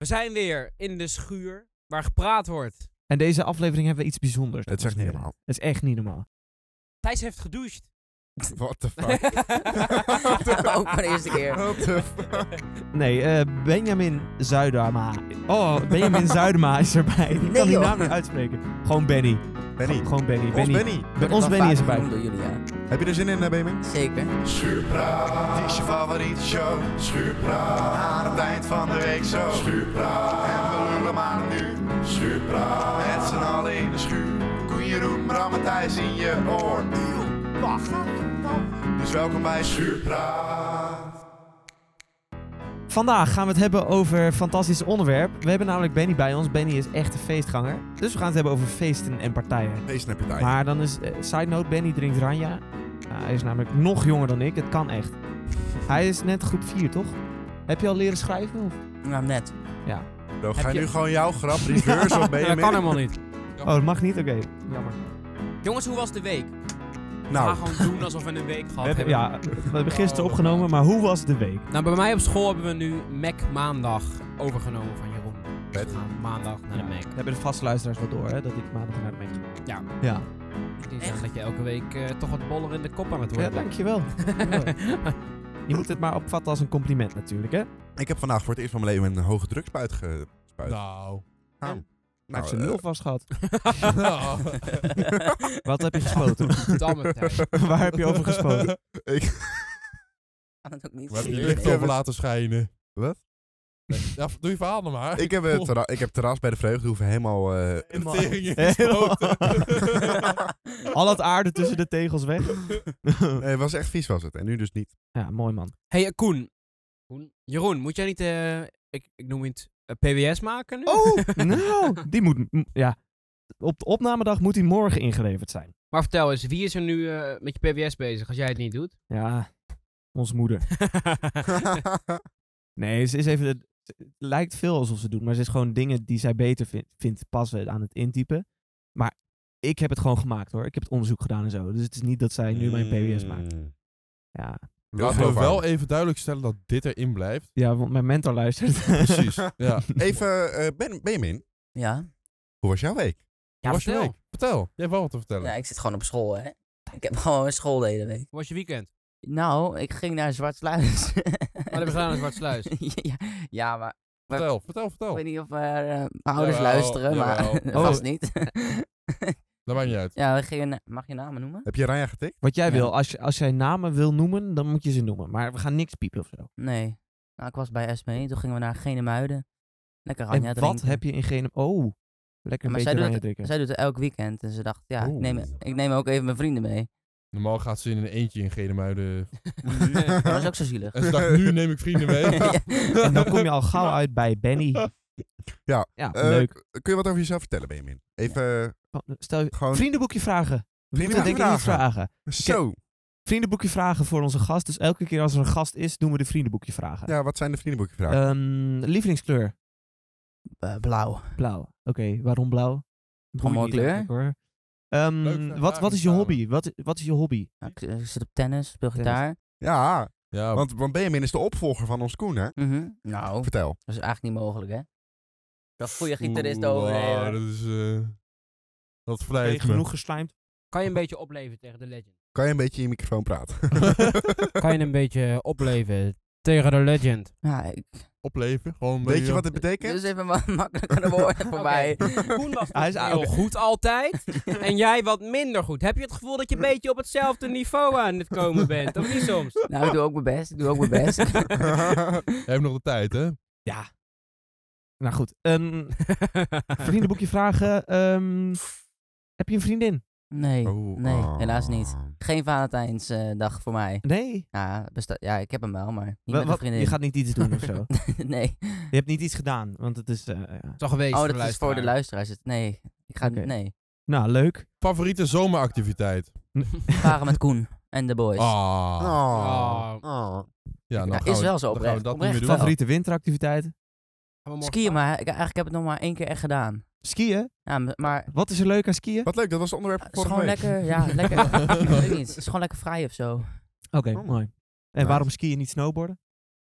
We zijn weer in de schuur waar gepraat wordt. En deze aflevering hebben we iets bijzonders. Het is echt niet normaal. Het is echt niet normaal. Thijs heeft gedoucht. What the fuck? Ook voor de eerste keer. What the fuck? Nee, eh, Benjamin Zuidama. Oh, Benjamin Zuidema is erbij. Ik Nee, kan die joh. naam niet uitspreken. Gewoon Benny. Benny. Gewoon Benny. Ons Benny. Benny. Bij ons wel Benny is erbij. door jullie, ja. Heb je er zin in, eh, Benjamin? Zeker. Schuurpraat, het is je favoriete show. Schuurpraat, aan het eind van de week zo. Schuurpraat, en we lullen maar nu. Schuurpraat, met z'n allen in de schuur. Koen, Jeroen, Bram en Thijs in je oor. Dus welkom bij Schuurpraat. Vandaag gaan we het hebben over een fantastisch onderwerp. We hebben namelijk Benny bij ons. Benny is echt een feestganger. Dus we gaan het hebben over feesten en partijen. Heb je tijd. Maar dan is, eh, side note, Benny drinkt Ranja. Ja, hij is namelijk nog jonger dan ik. Het kan echt. Hij is net groep 4, toch? Heb je al leren schrijven? Of? Nou, net. Ja. Bro, ga je je- nu gewoon jouw grap reverse op dat Benjamin? kan helemaal niet. Oh, dat mag niet? Oké, jammer. Jongens, hoe was de week? Nou, We gaan gewoon doen alsof we een week gehad We hebben, hebben. ja, we hebben gisteren opgenomen, maar hoe was de week? Nou, bij mij op school hebben we nu Mac maandag overgenomen van Jeroen. Vet. We gaan maandag naar de Mac. We hebben de vaste luisteraars wel door, hè, dat ik maandag naar de Mac ga. Ja. Ja, Ik denk zeggen dat je elke week eh, toch wat boller in de kop aan het ja worden bent. dankjewel. Je moet het maar opvatten als een compliment natuurlijk, hè? ik heb vandaag voor het eerst van mijn leven een hoge drukspuit gespuit. Nou. Nou, nou, heeft zijn eh, nul vast gehad. Wat heb je gespoten? Damme. Waar heb je over gespoten? ik, Kan het ook niet We hebben je licht heb over laten schijnen. Wat? Ja, doe je verhaal nog maar. ik, heb het terra- ik heb terras bij de vreugdehoeven helemaal... eh, Tering in. Al het aarde tussen de tegels weg. nee, het was echt vies was het. En nu dus niet. ja, mooi man. hey, eh, Koen. Koen. Jeroen, moet jij niet, eh, ik, ik noem het, eh, PWS maken nu? Oh, nou, die moet, ja. Op de opnamedag moet hij morgen ingeleverd zijn. Maar vertel eens, wie is er nu eh, met je PWS bezig als jij het niet doet? Ja, onze moeder. Nee, ze is even. Het lijkt veel alsof ze doet, maar ze is gewoon dingen die zij beter vindt, vindt passen aan het intypen. Maar ik heb het gewoon gemaakt hoor. Ik heb het onderzoek gedaan en zo. Dus het is niet dat zij nu mijn PWS maakt. Mm. Ja, Laten we wel even duidelijk stellen dat dit erin blijft. ja want mijn mentor luistert. Precies. Ja. Even, eh, ben, Benjamin, Ja? hoe was jouw week? Ja, Hoe was je vertel. week? Vertel. Jij hebt wel wat te vertellen. Ja, ik zit gewoon op school, hè. Ik heb gewoon een school de hele week. Hoe was je weekend? Nou, ik ging naar Zwartsluis. Wat hebben we gedaan in Zwartsluis? ja, ja, maar Vertel, vertel, ik vertel. weet niet of er, eh, mijn ouders Jawel, luisteren, maar vast Oh. niet. Dat maakt niet uit. ja, we gingen... Mag je namen noemen? Heb je Ranja getikt? Wat jij Ja. wil, als, je, als jij namen wil noemen, dan moet je ze noemen. Maar we gaan niks piepen of zo. Nee. Nou, ik was bij Esme, toen gingen we naar Genemuiden. Lekker ranja en drinken. wat heb je in geen... Oh, lekker een Maar beetje zij doet, ranja het, drinken. zij doet het elk weekend. En ze dacht, ja, ik Oeh. neem, ik neem ook even mijn vrienden mee. Normaal gaat ze in een eentje in Genemuiden. dat is ook zo zielig. En ze dacht, nu neem ik vrienden mee. En dan kom je al gauw uit bij Benny. Ja, Ja, Eh, leuk. Kun je wat over jezelf vertellen, Benjamin? Even Stel gewoon... vriendenboekje vragen. Vriendenboekje niet vragen. Zo. Vriendenboekje vragen voor onze gast. Dus elke keer als er een gast is, doen we de vriendenboekje vragen. Ja, wat zijn de vriendenboekje vragen? Ehm, lievelingskleur? Eh, blauw. Blauw. Oké, waarom blauw? Gewoon mooie kleur. hoor. Ehm, Leuk, wat, wat is je vragen hobby? Wat, wat is je hobby? Nou, ik, ik zit op tennis, speel Tennis. gitaar. ja, Ja, want, want Benjamin is de opvolger van ons Koen, hè? Mhm. Nou, Vertel. dat is eigenlijk niet mogelijk, hè? Dat goede gitarist Oeh, over. wauw, dat is... eh dat Ben je vlijt me. genoeg geslijmd? Kan je een beetje opleven tegen de legend? Kan je een beetje in je microfoon praten? Kan je een beetje opleven tegen de legend? Ja, ik, Opleven. Gewoon een Weet je beetje- wat het betekent? dus even ma makkelijker de woorden voorbij. Koen was Hij is heel goed altijd. en jij wat minder goed. Heb je het gevoel dat je een beetje op hetzelfde niveau aan het komen bent? Of niet soms? nou, ik doe ook mijn best. Ik doe ook mijn best. Jij hebt nog de tijd, hè? Ja. Nou goed. Ehm, vriendenboekje vragen. ehm, heb je een vriendin? nee, Oh, nee, ah. helaas niet. Geen Valentijnsdag voor mij. Nee. Ja, besta- ja, ik heb hem wel, maar niet Wa- met een wat- vriendin. je gaat niet iets doen of zo. nee. Je hebt niet iets gedaan, want het is... eh, ja. Zo geweest Oh, voor dat is voor de luisteraar. luisteraars. Nee, ik ga nee. Nou, leuk. Favoriete zomeractiviteit? Varen met Koen en de boys. Ah. Oh. Oh. Oh. Ja, nou Ja, is we- wel zo we oprecht. dat Oprecht niet meer wel. doen. Favoriete winteractiviteiten? Gaan we morgen Skiën, maar ik, eigenlijk heb ik het nog maar één keer echt gedaan. Skiën? Ja, maar Wat is er leuk aan skiën? Wat leuk, dat was het onderwerp is vorige gewoon lekker, ja, lekker. ik weet niet, het is gewoon lekker vrij of zo. Oké, Oh. mooi. En Nice. waarom skiën niet snowboarden?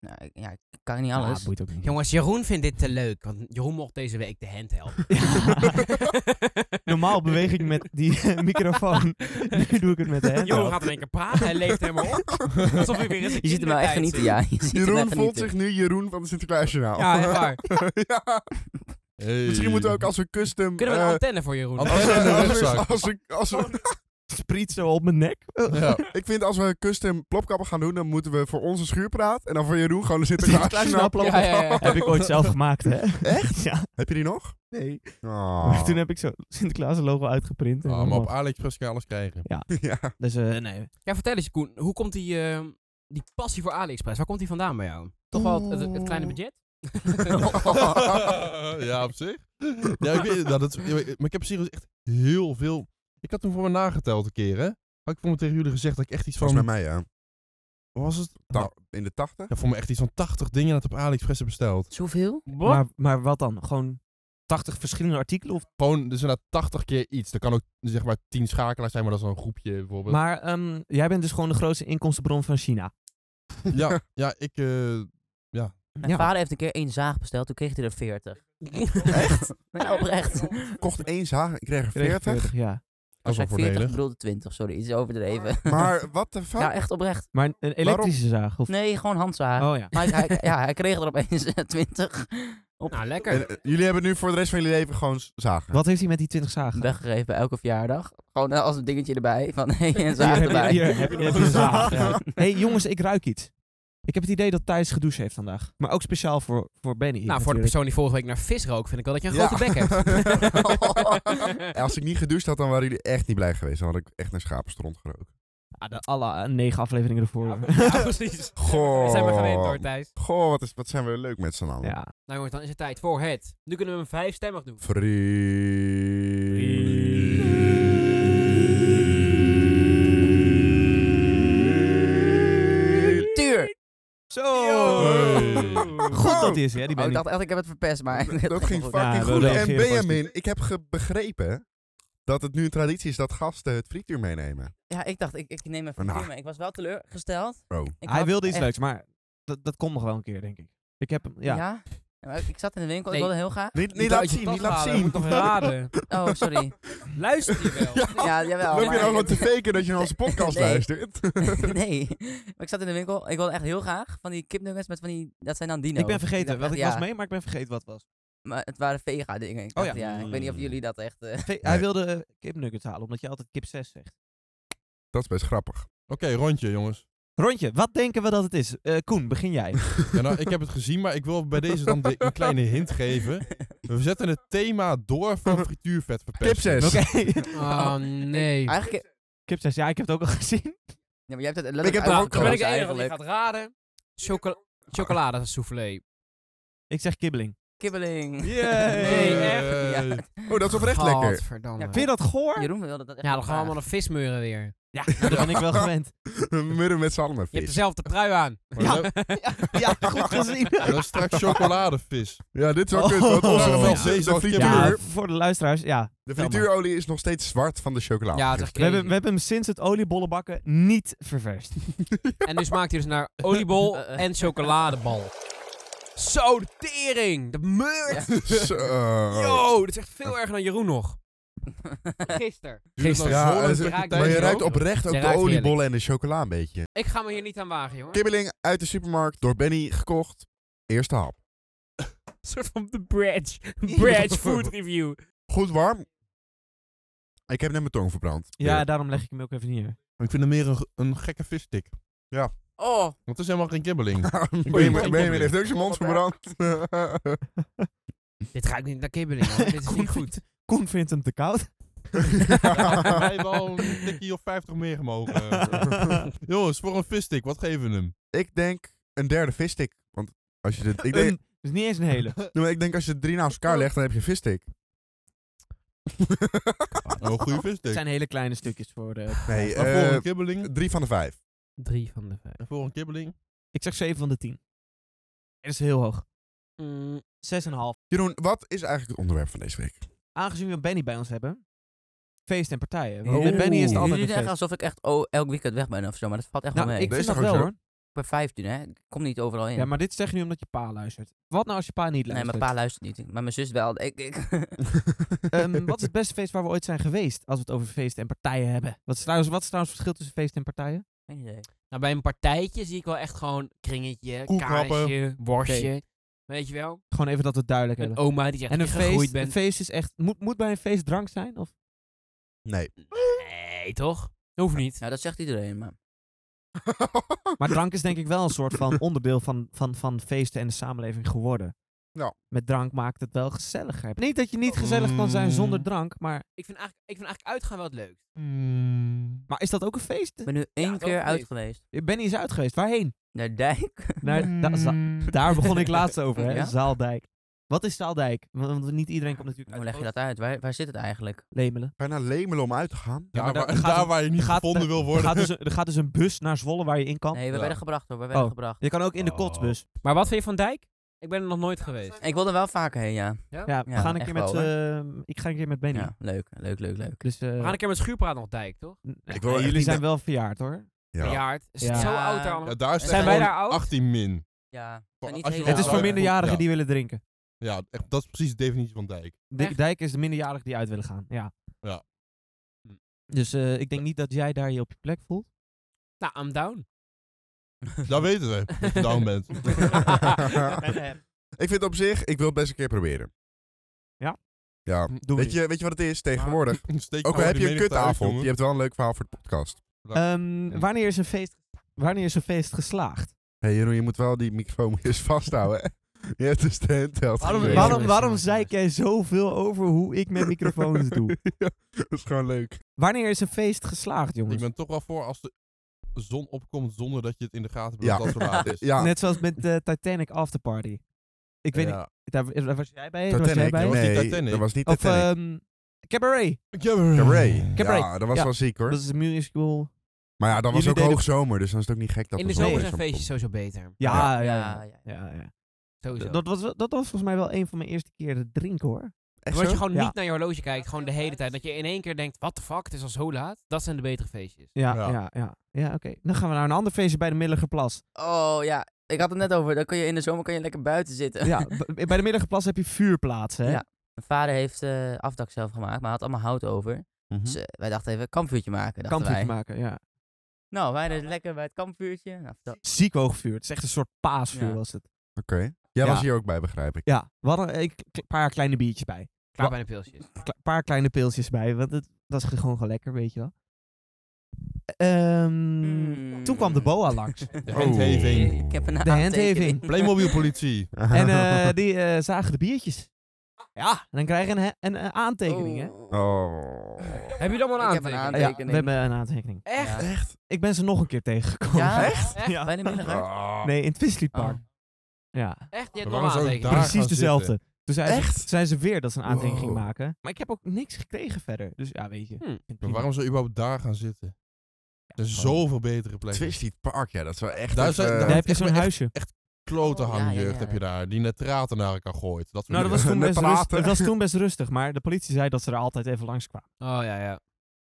Nou, ik- ja, ik kan niet Ja, alles. boeit ook niet. Jongens, Jeroen vindt dit te leuk. Want Jeroen mocht deze week de hand helpen. Normaal beweeg ik met die microfoon. Nu doe ik het met de hand. Jeroen gaat in één keer praten. Hij leeft helemaal op. Alsof hij weer eens een je ziet hem wel echt genieten, ja. Je ziet hem Jeroen echt voelt genieten. zich nu Jeroen van het Sinterklaasjournaal. Ja, echt waar. ja. Hey. Misschien moeten we ook als we custom... Kunnen we een eh, antenne voor Jeroen? als, Antenne in de als, rugzak. als, we- als we- Spriet zo op mijn nek. Ja. ik vind als we custom plopkappen gaan doen, dan moeten we voor onze schuurpraat en dan voor Jeroen gewoon. Ja, ja, ja. Heb ik ooit zelf gemaakt, hè? Echt? Ja. Heb je die nog? Nee. Oh. Toen heb ik zo Sinterklaas logo uitgeprint. en Ah, maar op. AliExpress kan je alles krijgen. ja. Dus eh, nee. Ja, vertel eens Koen. Hoe komt die, eh, die passie voor AliExpress? Waar komt die vandaan bij jou? Toch wel het, het, het kleine budget? ja, op zich. Ja, ik weet, nou, dat, is- maar ik heb serieus echt heel veel... Ik had toen voor me nageteld een keer, hè. Had ik voor me tegen jullie gezegd dat ik echt iets van... Volgens mij mij, ja. Wat was het? Ta- Nou, in de 80? ja, voor me echt iets van 80 dingen dat op AliExpress heb besteld. Zoveel? Maar, maar wat dan? Gewoon 80 verschillende artikelen? Of... Gewoon, dus inderdaad 80 keer iets. Dat kan ook zeg maar 10 schakelaars zijn, maar dat is dan een groepje bijvoorbeeld. Maar ehm, jij bent dus gewoon de grootste inkomstenbron van China. Ja, ja, ik... eh, Mijn Ja. vader heeft een keer één zaag besteld, toen kreeg hij er 40. Echt? Nee, oprecht. Kocht één zaag, ik kreeg er Kreeg 40. 40, ja. Zei 40, ik voordelig. bedoelde 20, sorry, iets overdreven. Maar wat de fuck? ja, echt oprecht. Maar een elektrische zaag? Of... Nee, gewoon handzaag. Oh ja. Maar hij, ja, hij kreeg er opeens eh, 20 Nou, lekker. En, eh, jullie hebben nu voor de rest van jullie leven gewoon zagen. Wat heeft hij met die 20 zagen? weggegeven bij elke verjaardag. Gewoon eh, als een dingetje erbij, van hey, een Hier zaag heb je- erbij. hier heb je- heb je een zaag. ja. hey, jongens, ik ruik iets. Ik heb het idee dat Thijs gedoucht heeft vandaag. Maar ook speciaal voor, voor Benny. nou, voor de natuurlijk. persoon die vorige week naar vis rook, vind ik wel dat je een Ja. grote bek hebt. En Als ik niet gedoucht had, dan waren jullie echt niet blij geweest. Dan had ik echt naar schapenstront geroken. Ja, de, alle eh, negen afleveringen ervoor. Ja, Ja. precies. Goh. Dat zijn we gewend hoor, Thijs. Goh, wat, is, wat zijn we leuk met z'n allen. Nou jongens, dan is het tijd voor het. Nu kunnen we hem vijfstemmig doen. Tuur! Zo! Hey. Goed dat is, hè, die Oh, ik dacht echt, ik heb het verpest, maar... Dat ging Ja, fucking goed. En Benjamin, ik heb ge- begrepen dat het nu een traditie is dat gasten het frituur meenemen. Ja, ik dacht, ik, ik neem even Nou. nou. mee. Ik was wel teleurgesteld. Oh. Hij wilde iets echt- leuks, maar dat, dat komt nog wel een keer, denk ik. Ik heb hem, ja. Ja? Ja, ik, zat in de winkel, Nee. ik wilde heel graag. Niet, laten zien, niet laten zien. moet toch raden. Oh, sorry. Luister je wel? ja, jawel. Loop je maar- nou gewoon te faken dat je naar onze podcast Nee. luistert? nee, maar ik zat in de winkel. Ik wilde echt heel graag van die kipnuggets met van die... Dat zijn dan dino's. Ik ben vergeten, dacht wat echt, ik ja, was mee, maar ik ben vergeten wat het was. Maar het waren vega dingen. Ik Oh dacht, ja. ja. Ik weet niet of jullie dat echt... eh, Ve- Hij wilde eh, kipnuggets halen, omdat je altijd kip 6 zegt. Dat is best grappig. Oké, rondje jongens. Rondje, wat denken we dat het is? Eh, Koen, begin jij. Ja, nou, ik heb het gezien, maar ik wil bij deze dan de- een kleine hint geven. We zetten het thema door van frituurvet verpesten. Kipzes. Oké. Oh nee. Eigenlijk... Kip 6, ja, ik heb het ook al gezien. Ja, maar jij hebt het Ik heb het Nou, ook dan ben ik de uitgekozen enige die eigenlijk. gaat raden. Chocola chocolade soufflé. Ik zeg kibbeling. Kibbeling. Nee, echt? Ja. Oh, dat is oprecht lekker. Godverdamme. Ja, Vind je dat goor? Jeroen wilde dat echt Ja, dan gaan we allemaal naar vismeuren weer. Ja, nou, dat ben ik wel gewend. Murren met z'n allen met Je hebt dezelfde trui aan. Ja. dat- Ja, goed gezien. dat is straks chocoladevis. Ja, dit is wel Oh. kut. Want onze Oh. de, frituur, Ja, kibbeling. voor de luisteraars, ja. de frituurolie is nog steeds zwart van de chocolade. Ja, We hebben, we hebben hem sinds het oliebollenbakken niet ververst. En nu smaakt hij dus naar oliebol en chocoladebal. Zo, de tering! De meurt! Zo. Yo, dit is echt veel erger dan Jeroen nog. Gisteren. Gisteren. Ja, is- maar je ruikt oprecht ook Je de ruikt oliebollen en de chocola een beetje. Ik ga me hier niet aan wagen, jongen. Kibbeling uit de supermarkt, door Benny gekocht. Eerste hap. Een soort van de Bradge. Bradge food review. Goed warm. Ik heb net mijn tong verbrand. Ja, daarom leg ik hem ook even neer. Ik vind hem meer een, een gekke visstick. Oh, Want het is helemaal geen kibbeling. Benjamin heeft ook zijn mond verbrand. Dit ruikt niet naar kibbeling, hoor. Dit is niet goed. Koen vindt hem te koud. Wij hebben al een tikkie of 50 meer gemogen. Jongens, voor een visstick, wat geven we hem? ik denk een derde visstick. Want als je de, ik, denk, Een, dus niet eens een hele. nee, maar ik denk als je drie naast elkaar legt, dan heb je een visstick. Oh, een goede Het visstick. zijn hele kleine stukjes voor de... Nee, Maar voor eh, een kibbeling? drie van de vijf. Drie van de vijf. En voor een kibbeling? Ik zeg 7 van de 10. Dat is heel hoog. Mm, 6,5. Jeroen, wat is eigenlijk het onderwerp van deze week? Aangezien we Benny bij ons hebben. Feest en partijen. Oh. Want met Benny is het altijd jullie een zeggen feest. alsof ik echt oh, elk weekend weg ben of zo, maar dat valt echt Nou, wel mee. ik vind is dat wel hoor. per vijf doen, hè. Ik kom niet overal in. Ja, maar dit zeg je nu omdat je pa luistert. Wat nou als je pa niet nee, luistert? mijn pa luistert niet. Maar mijn zus wel. Ik, ik. Ehm, wat is het beste feest waar we ooit zijn geweest? Als we het over feesten en partijen hebben. Wat is trouwens, wat is trouwens het verschil tussen feesten en partijen? Geen idee. Nou, bij een partijtje zie ik wel echt gewoon kringetje, kaasje, worstje. Weet je wel? Gewoon even dat we het duidelijk Een hebben. oma die zegt En dat een je feest, gegroeid een bent. feest is echt... Moet, moet bij een feest drank zijn? Of? Nee. Nee, toch? Hoeft niet. Nou, dat zegt iedereen, maar... Maar drank is denk ik wel een soort van onderdeel van, van, van feesten en de samenleving geworden. Ja. Met drank maakt het wel gezelliger. Niet dat je niet gezellig kan zijn zonder Mm. drank, maar... Ik vind eigenlijk, ik vind eigenlijk uitgaan wel het leukst. Maar is dat ook een feest? Ik ben nu één keer ook uit geweest. geweest. Ik ben niet eens uit geweest. Waarheen? Naar Dijk. Naar, da- za- daar begon ik laatst over, hè? Ja? Zaaldijk. Wat is Zaaldijk? Want want niet iedereen komt natuurlijk Hoe uit leg je dat uit? Waar, waar zit het eigenlijk? Lemelen. Naar Lemelen om uit te gaan? Ja, daar, daar waar, gaat daar een- waar je niet gaat- gevonden wil Er worden. gaat, dus een, er gaat dus een bus naar Zwolle waar je in kan. Nee, we Ja. werden gebracht hoor. We werden Oh. gebracht. Je kan ook in de Oh. kotsbus. Maar wat vind je van Dijk? Ik ben er nog nooit geweest. Ik wil er wel vaker heen, ja. Ja, we Ja, gaan een echt keer met... wel, eh, ik ga een keer met Benny. Ja, leuk. Leuk, leuk, leuk. Dus, eh, We gaan een keer met Schuurpraat nog Dijk, toch? Ik wil echt jullie niet zijn wel verjaard, hoor. Ja. Verjaard. Is het Ja. zo oud daar Ja, allemaal? daar is het Zijn echt wij gewoon daar oud? 18 min. Ja, zijn niet je Het is voor minderjarigen Ja. die willen drinken. Ja, echt, dat is precies de definitie van dijk. Echt? Dijk is de minderjarigen die uit willen gaan. Ja. Ja. Dus eh, ik denk niet dat jij daar je op je plek voelt. Nou, I'm down. Dat weten we, dat je down bent. ik vind op zich, ik wil het best een keer proberen. Ja? Ja. Doen we Weet je, weet je wat het is tegenwoordig? Steek Ook al heb je een kutavond, je hebt wel een leuk verhaal voor de podcast. Ehm, wanneer, is een feest, wanneer is een feest geslaagd? Hé hey, Jeroen, je moet wel die microfoon eens vasthouden. hè? Je hebt dus de handheld Waarom, waarom, waarom zeik jij zoveel over hoe ik met microfoons doe? ja, dat is gewoon leuk. Wanneer is een feest geslaagd, jongens? Ik ben toch wel voor als de zon opkomt zonder dat je het in de gaten hebt Ja. dat laat is. Ja, Net zoals met de Titanic Afterparty. Ik weet Ja. niet, daar, daar was jij bij? Daar was jij Titanic. bij? was niet Nee, Titanic. dat was niet Of Titanic. ehm Cabaret. Cabaret. Cabaret. Ja, dat was Ja. wel ziek hoor. Dat is een musical. Maar ja, dat was ook deden- hoogzomer, dus dan is het ook niet gek dat In de er zomer zon zijn feestjes sowieso beter. Ja, ja, Ja, ja. ja. ja, ja. Sowieso. Dat, was, dat was volgens mij wel een van mijn eerste keren drinken hoor. Echt Omdat je gewoon Ja. niet naar je horloge kijkt, gewoon de hele tijd. Dat je in één keer denkt, what the fuck, het is al zo laat. Dat zijn de betere feestjes. Ja, Ja. ja, ja. ja, oké. Dan gaan we naar een ander feestje bij de Middelgerplas. Oh ja, ik had het net over. Dan kun je in de zomer kan je lekker buiten zitten. Ja, bij de Middelgerplas heb je vuurplaatsen, hè? Ja. Mijn vader heeft eh afdak zelf gemaakt, maar hij had allemaal hout over. Mhm. Dus eh, wij dachten even kampvuurtje maken. Dachten Kampvuurtje wij. maken, ja. Nou, wij dus lekker bij het kampvuurtje. Nou. Ziek hoog vuur. Het is echt een soort paasvuur Ja. was het. Oké. Jij Ja. was hier ook bij, begrijp ik. Ja, we hadden een paar kleine biertjes bij. Klaar bij de pilsjes. Een paar kleine pilsjes bij, want het was gewoon gewoon lekker, weet je wel. Ehm, Hmm. Toen kwam de boa langs. De handheving. Ik heb een De handheving. Playmobil politie. En eh, die eh, zagen de biertjes. Ja, en dan krijg je een, aantekening, hè? Oh. Oh. Heb je een Ik heb een aantekening? Ja, we hebben een aantekening. Echt? Ja. Echt? Ik ben ze nog een keer tegengekomen. Ja? Echt? Ja. Bij de middag. Oh. Nee, in het Wesley Oh. Park. Ja, Echt? Je hebt nog een aantekening. precies dezelfde. Toen zei Echt? Ze, zei ze weer dat ze een aantekening ging maken. Maar ik heb ook niks gekregen verder. Dus ja, weet je. Hm. het Maar waarom zou je überhaupt daar gaan zitten? Er zijn zoveel betere plekken. Twisty Park, ja, dat is wel echt... Daar even- zijn- Daar daar- heb je echt zo'n huisje. Klote Oh, ja, ja, hangjeugd ja. heb je daar, die net traten naar elkaar gooit. Dat Nou, dat was, toen best rust, was toen best rustig. Maar de politie zei dat ze er altijd even langs kwamen. Oh ja, ja.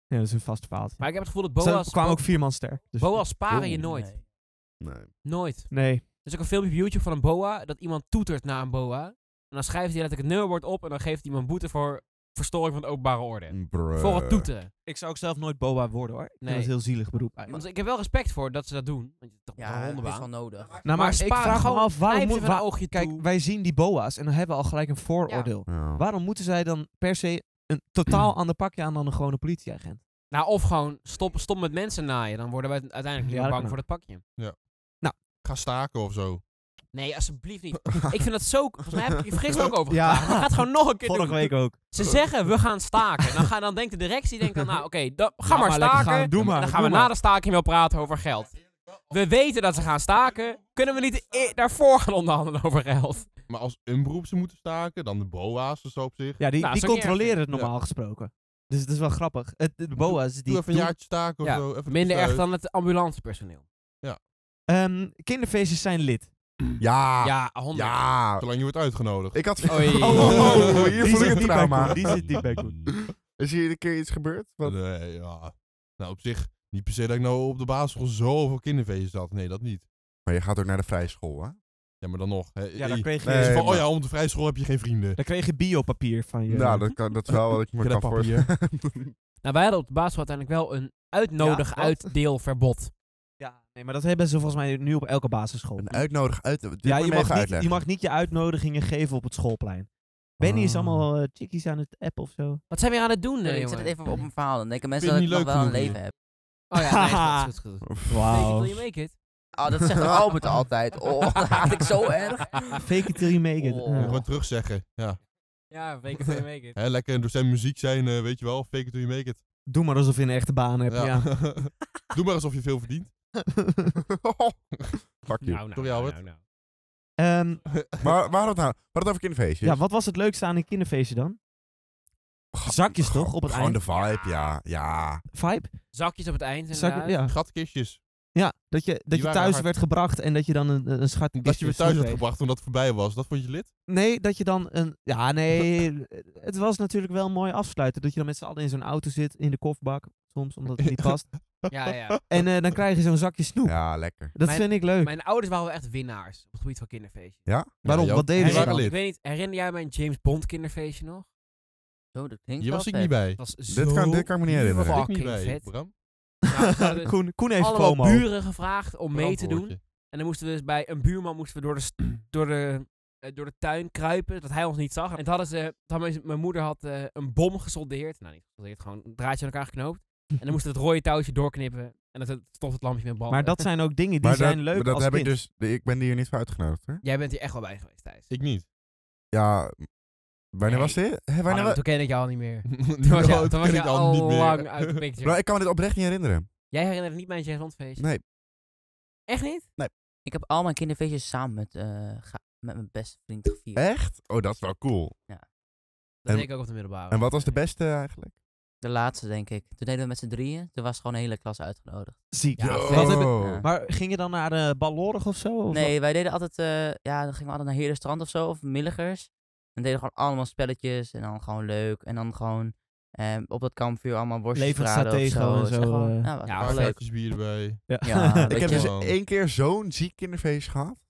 Ja, dat is een vast verhaal. Maar ik heb het gevoel dat Ze Boas... kwamen ook vier man sterk. Dus Boas sparen je nooit. Nee. Nee. Nooit. Nee. Er is ook een filmpje op YouTube van een boa, dat iemand toetert naar een boa. En dan schrijft hij letterlijk het nummerbord op en dan geeft hij iemand boete voor verstoring van de openbare orde. Bruh. Voor het toeteren. Ik zou ook zelf nooit boa worden hoor. Nee. dat een heel zielig beroep eigenlijk. Want ik heb wel respect voor dat ze dat doen. Want je toch Ja, een het is wel nodig. Nou, maar, maar ik vraag me gewoon af, waarom moet... van een wa- oogje Kijk, toe. wij zien die boa's en dan hebben we al gelijk een vooroordeel. Ja. Waarom moeten zij dan per se een totaal ander pakje aan dan een gewone politieagent? Nou, of gewoon stop, stop met mensen naaien. Dan worden wij uiteindelijk Ja, niet dat bang voor dat pakje. Ga staken of zo. Nee, alsjeblieft niet. ik vind dat zo... Volgens mij heb ik je vergis ook over Ja. gepraat. Ik ga het gewoon nog een keer Vorige doen. week ook. Ze zeggen, we gaan staken. Dan, gaan, dan denkt de directie, denkt dan, nou oké, dan- ga Ja, maar staken. gaan, doe maar, dan gaan doe we maar. na de staking wel praten over geld. We weten dat ze gaan staken. Kunnen we niet e- daarvoor gaan onderhandelen over geld? Maar als een beroep ze moeten staken, dan de BOA's of zo op zich. Ja, die, Nou, die controleren erg het normaal gesproken. Dus het is wel grappig. Het, de boa's die Doe even een doen- jaartje staken of Ja, zo. Even Minder echt dan het ambulancepersoneel. Ehm, kinderfeestjes zijn lid. Ja. Ja, 100. Ja. Zolang je wordt uitgenodigd. Ik had... Oei. Oh, oh, oh, hier Die voel ik bij trauma. Die zit niet bij Koen. Is hier een keer iets gebeurd? Wat? Nee, ja. Nou, op zich niet per se dat ik nou op de basisschool zoveel kinderfeestjes had. Nee, dat niet. Maar je gaat ook naar de vrije school, hè? Ja, maar dan nog. Hè. Ja, dan kreeg je, Nee, is van, oh ja, om de vrije school heb je geen vrienden. dan kreeg je biopapier van je. Ja, dat, kan, dat is wel wat ik me kan voorstellen. Nou, wij hadden op de basisschool uiteindelijk wel een uitnodig uitdeelverbod. Ja, nee, maar dat hebben ze volgens mij nu op elke basisschool. Een uitnodig uit. Dit ja, je mag, niet, uitleggen. je mag niet je uitnodigingen geven op het schoolplein. Benny is Ah. allemaal eh, chickies aan het app of zo. Wat zijn we aan het doen, eh, ik jongen? zet het even op mijn verhaal. Dan denken mensen dat je ik nog wel een leven Oh heb. ja, nee, goed, goed, goed. Fake it Wauw. till you make it. Oh, dat zegt Albert altijd. Oh, dat haat ik zo erg. Fake it till you make it. Oh. Ja. Gewoon terugzeggen. Ja. Ja, fake it till you make it. Hè, lekker een docent muziek zijn, eh, weet je wel. Fake it till you make it. Doe maar alsof je een echte baan hebt. Ja. Doe maar alsof je veel verdient. Fuck you. Nou, nou, Sorry, nou, Albert. nou, nou. Ehm, Maar waar het nou? Waar het over kinderfeestjes? ja, wat was het leukste aan een kinderfeestje dan? Zakjes toch, op het Gewoon eind? de vibe, ja. Ja. Vibe? Zakjes op het eind, Zak- inderdaad. ja. Schatkistjes. Ja, dat je, dat je waren thuis hard. werd gebracht en dat je dan een, een schat... Dat je weer thuis werd kreeg. gebracht omdat het voorbij was. Dat vond je lid? Nee, dat je dan een... Ja, nee, het was natuurlijk wel mooi afsluiten. Dat je dan met z'n allen in zo'n auto zit, in de kofbak. Soms, omdat het niet past. Ja, ja. En eh, dan krijg je zo'n zakje snoep. Ja, lekker. Dat Mijn- vind ik leuk. Mijn ouders waren wel echt winnaars op het gebied van kinderfeestjes. Ja? Waarom? Ja, Wat deden ze? Ik weet niet, herinner jij mijn James Bond kinderfeestje nog? Zo, dat klinkt Hier wel was ik niet bij. Dat was Dit kan, dit kan ik me niet herinneren. Ik fucking vet. Bram? Hadden dus Koen, Koen heeft allemaal FOMO. buren gevraagd om mee te doen. En dan moesten we dus bij een buurman moesten we door de, st- door de, eh, door de tuin kruipen, dat hij ons niet zag. En toen hadden ze, toen had mijn, mijn moeder had eh, een bom gesoldeerd. Nou, niet gesoldeerd, gewoon een draadje aan elkaar geknoopt. En dan moesten we het rode touwtje doorknippen. En dan stond het lampje met branden. Maar dat zijn ook dingen die Maar zijn dat, leuk maar dat als heb kind. ik dus... Ik ben hier niet voor uitgenodigd, hoor. Jij bent hier echt wel bij geweest, Thijs. Ik niet. Ja... Wanneer Nee. was dit? Hè, wanneer wa- toen ken ik jou al niet meer. Toen was je, toen was je al niet meer. lang uit de picture. Bro, ik kan me dit oprecht niet herinneren. Jij herinnert niet mijn James? Nee. Echt niet? Ik heb al mijn kinderfeestjes samen met, eh, ga- met mijn beste vriend gevierd. Echt? Oh, dat is wel cool. Dat En- deed ik ook op de middelbare. En wat was de beste eigenlijk? De laatste, denk ik. Toen deden we met z'n drieën. Toen was gewoon een hele klas uitgenodigd. Ziek. Ja, Wat vet. hebben- Oh. Maar ging je dan naar de Ballorig of zo? Of Nee, wij deden altijd, eh, ja, dan gingen we altijd naar Herenstrand of zo, of Milligers. En deden gewoon allemaal spelletjes en dan gewoon leuk. En dan gewoon eh, op dat kampvuur allemaal worstjes braden of zo. en zo, eh. ja, leuk. Bier erbij. Ja. Ja, Ik weet heb je dus wel. één keer zo'n ziek kinderfeest gehad.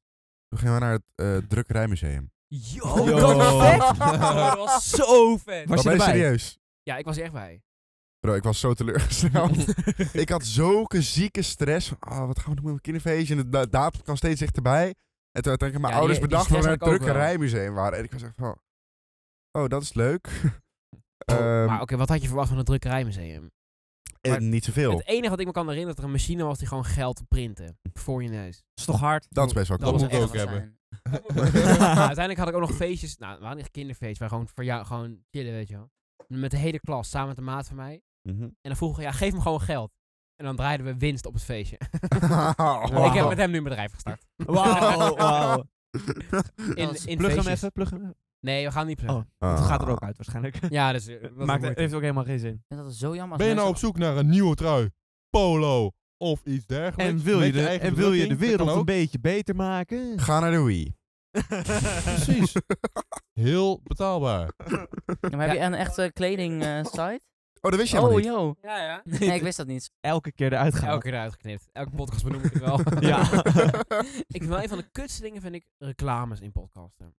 Toen gingen we naar het eh Drukkerijmuseum. Yo, Yo. dat was vet! Dat was zo vet! Was je Maar ben je erbij? serieus? Ja, ik was er echt bij. Bro, ik was zo teleurgesteld. ik had zulke zieke stress. van, Ah, wat gaan we doen met mijn kinderfeestje? En de da- datum kwam steeds dichterbij. En toen uiteindelijk mijn Ja, ouders die- bedacht dat ook wel. drukkerijmuseum waren. En ik was echt van... Oh, dat is leuk. Oh, Ehm, maar oké, wat had je verwacht van het drukkerijmuseum? en maar- niet zoveel. Het enige wat ik me kan herinneren, dat er een machine was die gewoon geld printen. Voor je neus. is toch hard? Dat is best wel Dat cool. moet ik was ook Echt hebben. Uiteindelijk had ik ook nog feestjes. Nou, we hadden niet kinderfeest, maar gewoon voor jou gewoon chillen, weet je wel. Met de hele klas, samen met de maat van mij. Mhm. En dan vroegen we, ja, geef me gewoon geld. En dan draaiden we winst op het feestje. Ik heb met hem nu een bedrijf gestart. Wauw, wauw. In, is- in Plug hem even, plug hem even. Nee, we gaan niet pluggen. Oh. Het Ah. gaat er ook uit waarschijnlijk. Ja, dus... eh, is Maakt, moeite. heeft ook helemaal geen zin. Vind dat zo jammer. als Ben je nou op zoek naar een nieuwe trui, polo of iets dergelijks? En wil je de, en wil je de wereld een beetje beter maken? Ga naar de Wii. Precies. Heel betaalbaar. Ja, maar heb je een echte kleding eh, site? Oh, dat wist je oh, helemaal niet. yo. Ja, ja. Nee, ik wist dat niet. Elke keer eruit gaan. Elke keer eruit geknipt. Elke podcast benoem ik het wel. Ja. ik vind wel een van de kutste dingen vind ik reclames in podcasten.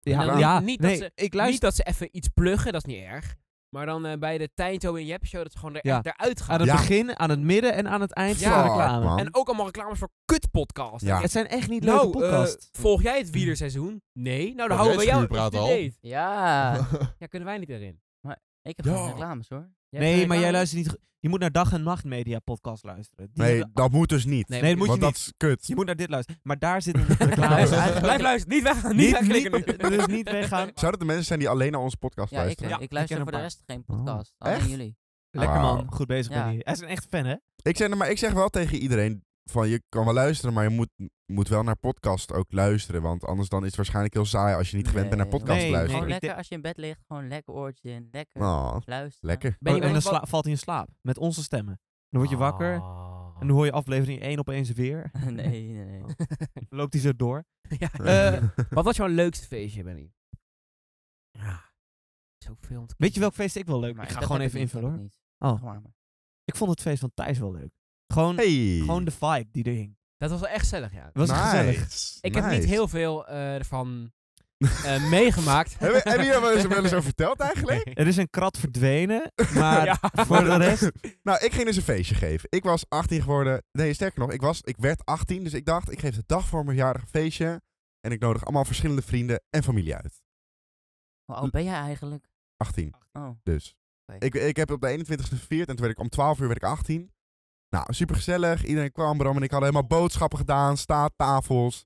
Ja, dan ja. niet- dat ze- ik Niet luister dat ze even iets pluggen, dat is niet erg. Maar dan eh, bij de Tijnto en Jep show dat ze gewoon er Ja. echt eruit gaan. aan het Ja. begin, aan het midden en aan het eind Ja, van de Fuck, reclame. man. En ook allemaal reclames voor kutpodcasts. Ja. Het zijn echt niet leuke Nou, eh, podcasts. volg jij het wielerseizoen? Nee. Nou, dan Oh, houden we jou to al. date. Ja. Ja, kunnen wij niet erin. Ik heb Ja. geen reclames hoor. Jij hebt nee, maar jij luistert niet... Je moet naar Dag en Nacht Media podcast luisteren. Die Nee, hebben- dat moet dus niet. Nee, Nee, dat moet je want niet. dat is kut. Je moet naar dit luisteren. Maar daar zit een reclame. Blijf luisteren. Niet weggaan. Niet niet, wegklikken nu. niet, dus niet weggaan. Zouden het de mensen zijn die alleen naar onze podcast Ja, ik, luisteren? Ja, ik ik luister voor de paar. rest geen podcast. Oh, Alleen echt? jullie. Lekker man. Goed bezig, Ja. Benny. Hij is een echt fan, hè? Ik, zeg, maar ik zeg wel tegen iedereen, van je kan wel luisteren, maar je moet, moet wel naar podcast ook luisteren. Want anders dan is het waarschijnlijk heel saai als je niet gewend bent naar podcast nee, te luisteren. Gewoon lekker als je in bed ligt, gewoon lekker oortje in, lekker Oh, luisteren. lekker. Ben je Oh, en dan sla- valt hij in slaap. Met onze stemmen. Dan word je wakker. Ah. En dan hoor je aflevering 1 opeens weer. nee, nee, nee. Dan loopt hij zo door. ja. Eh, Wat was jouw leukste feestje, Benny? Ja, zoveel Weet je welk feest ik wel leuk Maar Ik ga dat gewoon even invullen hoor. Oh, ik vond het feest van Thijs wel leuk. Gewoon, Hey. gewoon de vibe die er hing. Dat was wel echt gezellig, ja. Was het gezellig? Nice, Ik heb niet nice. heel veel eh, ervan eh, meegemaakt. Hebben heb je hier wel eens, wel eens over verteld eigenlijk? Er is een krat verdwenen, maar Ja. voor de rest... Nou, ik ging dus een feestje geven. Ik was 18 geworden. Nee, sterker nog, ik, was, ik werd 18. Dus ik dacht, ik geef de dag voor mijn verjaardag een feestje. En ik nodig allemaal verschillende vrienden en familie uit. Hoe oud ben jij eigenlijk? 18 Oh. dus. Oké. Ik, ik heb op de 21ste vervierd en toen werd ik om 12 uur werd ik 18. Nou, super gezellig. Iedereen kwam, Bram en ik hadden helemaal boodschappen gedaan, staattafels.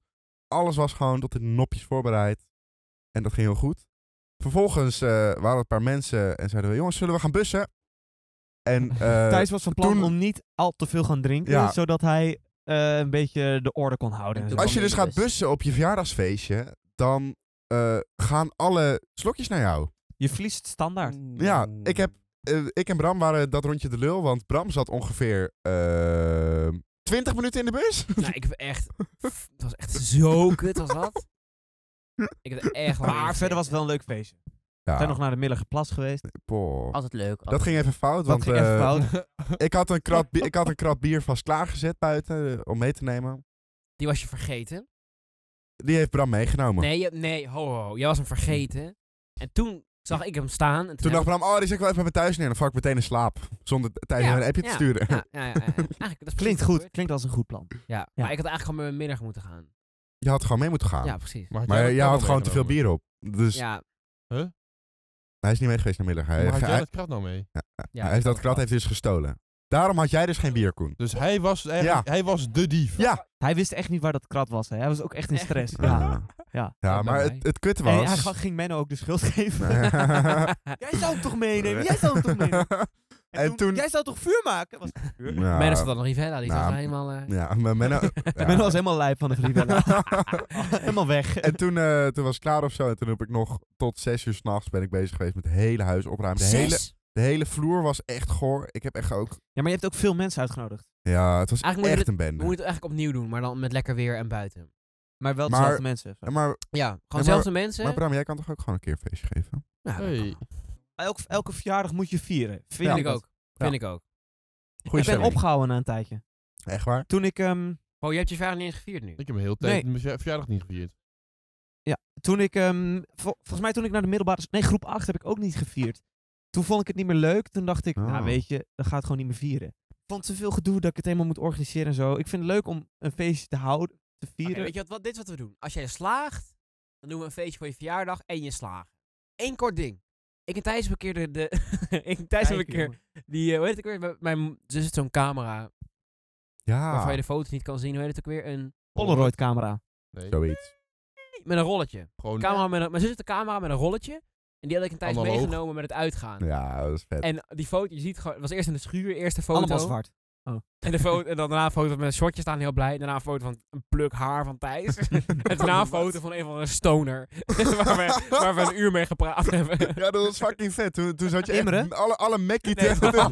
Alles was gewoon tot in de nopjes voorbereid. En dat ging heel goed. Vervolgens eh, waren er een paar mensen en zeiden we, jongens, zullen we gaan bussen? En eh, Thijs was van plan toen- om niet al te veel gaan drinken, Ja. zodat hij eh, een beetje de orde kon houden. als je dus gaat bus. bussen op je verjaardagsfeestje, dan eh, gaan alle slokjes naar jou. Je verliest standaard. Ja, ik heb eh, ik en Bram waren dat rondje de lul, want Bram zat ongeveer eh 20 minuten in de bus. nou, ik heb echt... Het was echt zo kut, was dat. Ik heb echt Maar verder was het wel een leuk feestje. We Ja, zijn nog naar de middelge plas geweest. poh. Altijd leuk. Dat ging even fout, Dat want ging even eh, fout. ik, had een krat bi- ik had een krat bier vast klaargezet buiten eh, om mee te nemen. Die was je vergeten. Die heeft Bram meegenomen. Nee, je, nee, ho, ho, ho. Jij was hem vergeten. En toen zag ik hem staan. En Toen dacht Bram, oh, die zet ik wel even bij thuis neer. Dan val ik meteen in slaap. Zonder tijd Ja, een appje te sturen. Ja, ja, ja, ja. Eigenlijk, dat Klinkt goed. gebeurd. Klinkt als een goed plan. Ja, maar ik had eigenlijk gewoon met mijn middag moeten gaan. Je had gewoon mee moeten gaan. Ja, precies. Maar, jij had gewoon te veel bier op. Dus Ja, hij is niet mee geweest naar middag. Hij, Maar had jij hij, dat krat nou mee? ja. hij heeft dat krat heeft hij dus gestolen. Daarom had jij dus geen bier, Koen. Dus hij was eigenlijk, hij was de dief. Ja. Hij wist echt niet waar dat krat was. Hè. Hij was ook echt in stress. Ja, Ja. Ja. ja Ja, maar het, het kutte En hij was... ging Menno ook de schuld geven. Jij zou hem toch meenemen? Jij zou hem toch meenemen? En toen- Jij zou toch vuur maken? Was vuur? Ja. Mijn zat dan nog Rivella, die Nou, zat helemaal... eh, Ja, maar Menno... ja. Menno was helemaal lijp van de vrienden. helemaal weg. En toen, eh, toen was het klaar of zo. En toen heb ik nog tot zes uur s'nachts ben ik bezig geweest met het hele huis opruimen. De hele? De hele vloer was echt goor. Ik heb echt ook... Ja, maar je hebt ook veel mensen uitgenodigd. Ja, het was Eigenlijk moet je echt een We bende. moeten het eigenlijk opnieuw doen, maar dan met lekker weer en buiten. Maar wel Maar- dezelfde mensen. Ja, maar, Ja, gewoon maar- dezelfde mensen. maar Bram, jij kan toch ook gewoon een keer een feestje geven? ja, dat Hey. kan. Elke, elke verjaardag moet je vieren. Vind, ik ook. Vind Ja. ik ook. Goeie ik ben stemming. opgehouden na een tijdje. Echt waar? Toen ik, ehm, Oh, je hebt je verjaardag niet eens gevierd nu? Ik heb mijn hele tijd mijn verja- verjaardag niet gevierd. toen ik ehm, vol- volgens mij toen ik naar de middelbare... Nee, groep 8 heb ik ook niet gevierd. Toen vond ik het niet meer leuk. Toen dacht ik, Oh. nou weet je, dan ga het gewoon niet meer vieren. Ik vond te veel gedoe dat ik het helemaal moet organiseren en zo. Ik vind het leuk om een feestje te houden, te vieren. weet je wat, wat, dit is wat we doen. Als jij slaagt, dan doen we een feestje voor je verjaardag en je slagen. Eén kort ding. Ik en Thijs een keer de... de ik en Thijs een keer die... eh, hoe heet het ook weer? Mijn- Mijn zus heeft zo'n camera Ja, waarvan je de foto's niet kan zien. Hoe heet het ook weer? Een... Polaroid camera. Nee, zoiets. Met een rolletje. gewoon Camera met een, mijn zus heeft een camera met een rolletje. En die had ik een Thijs Analoog. meegenomen met het uitgaan. Ja, dat is vet. En die foto, je ziet gewoon... Het was eerst in de schuur, eerste foto. Allemaal zwart. En, de foto, en dan daarna een foto met een shotje staan, heel blij. Daarna een foto van een pluk haar van Thijs. en daarna een foto van een van een stoner. waar, we, waar we een uur mee gepraat hebben. Ja, dat was fucking vet. Toen, toen zat je echt alle, alle Mackie Nee. te...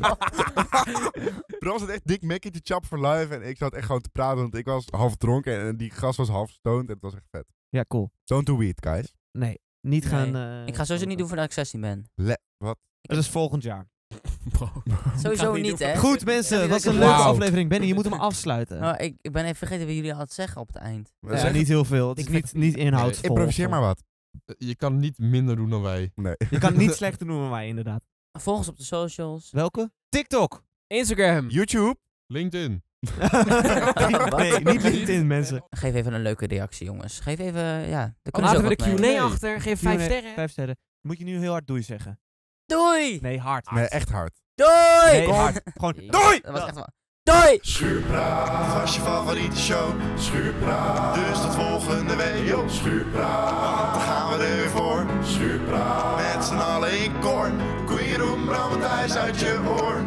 Bram zat echt dik Mackie te chap voor live. En ik zat echt gewoon te praten, want ik was half dronken. En die gast was half stoned. En het was echt vet. Ja, cool. Don't do weed, guys. Nee, niet Nee, gaan... eh, Ik ga sowieso niet doen voordat ik 16 ben. Le wat? Dat is volgend jaar. Bro. Sowieso niet hè? Goed mensen, dat was een leuke aflevering. Benny, je moet hem afsluiten. Oh, ik, ik ben even vergeten wat jullie hadden zeggen op het eind. We Ja, zeggen- niet heel veel. Het is Ik niet, niet inhoudsvol. Improviseer maar wat. Eh, Je kan niet minder doen dan wij. Nee. Je kan niet slechter doen dan wij, inderdaad. Volg ons op de socials. Welke? TikTok. Instagram. YouTube? LinkedIn. nee, niet LinkedIn, mensen. Geef even een leuke reactie, jongens. Geef even, ja, daar Laten we de Q&A achter. Geef vijf sterren. Vijf sterren. Moet je nu heel hard doei zeggen. Doei! Nee, hard. Nee, echt hard. Doei! Nee, hard. Gewoon Doei! doei! Dat was echt wel... Doei! Schuurpraat was je favoriete show. Schuurpraat, dus tot volgende week. Yo, Schuurpraat, want dan gaan we er weer voor. Schuurpraat, met z'n allen in koor. Koeien roem, Bram en uit je oor.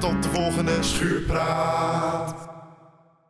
Tot de volgende Schuurpraat.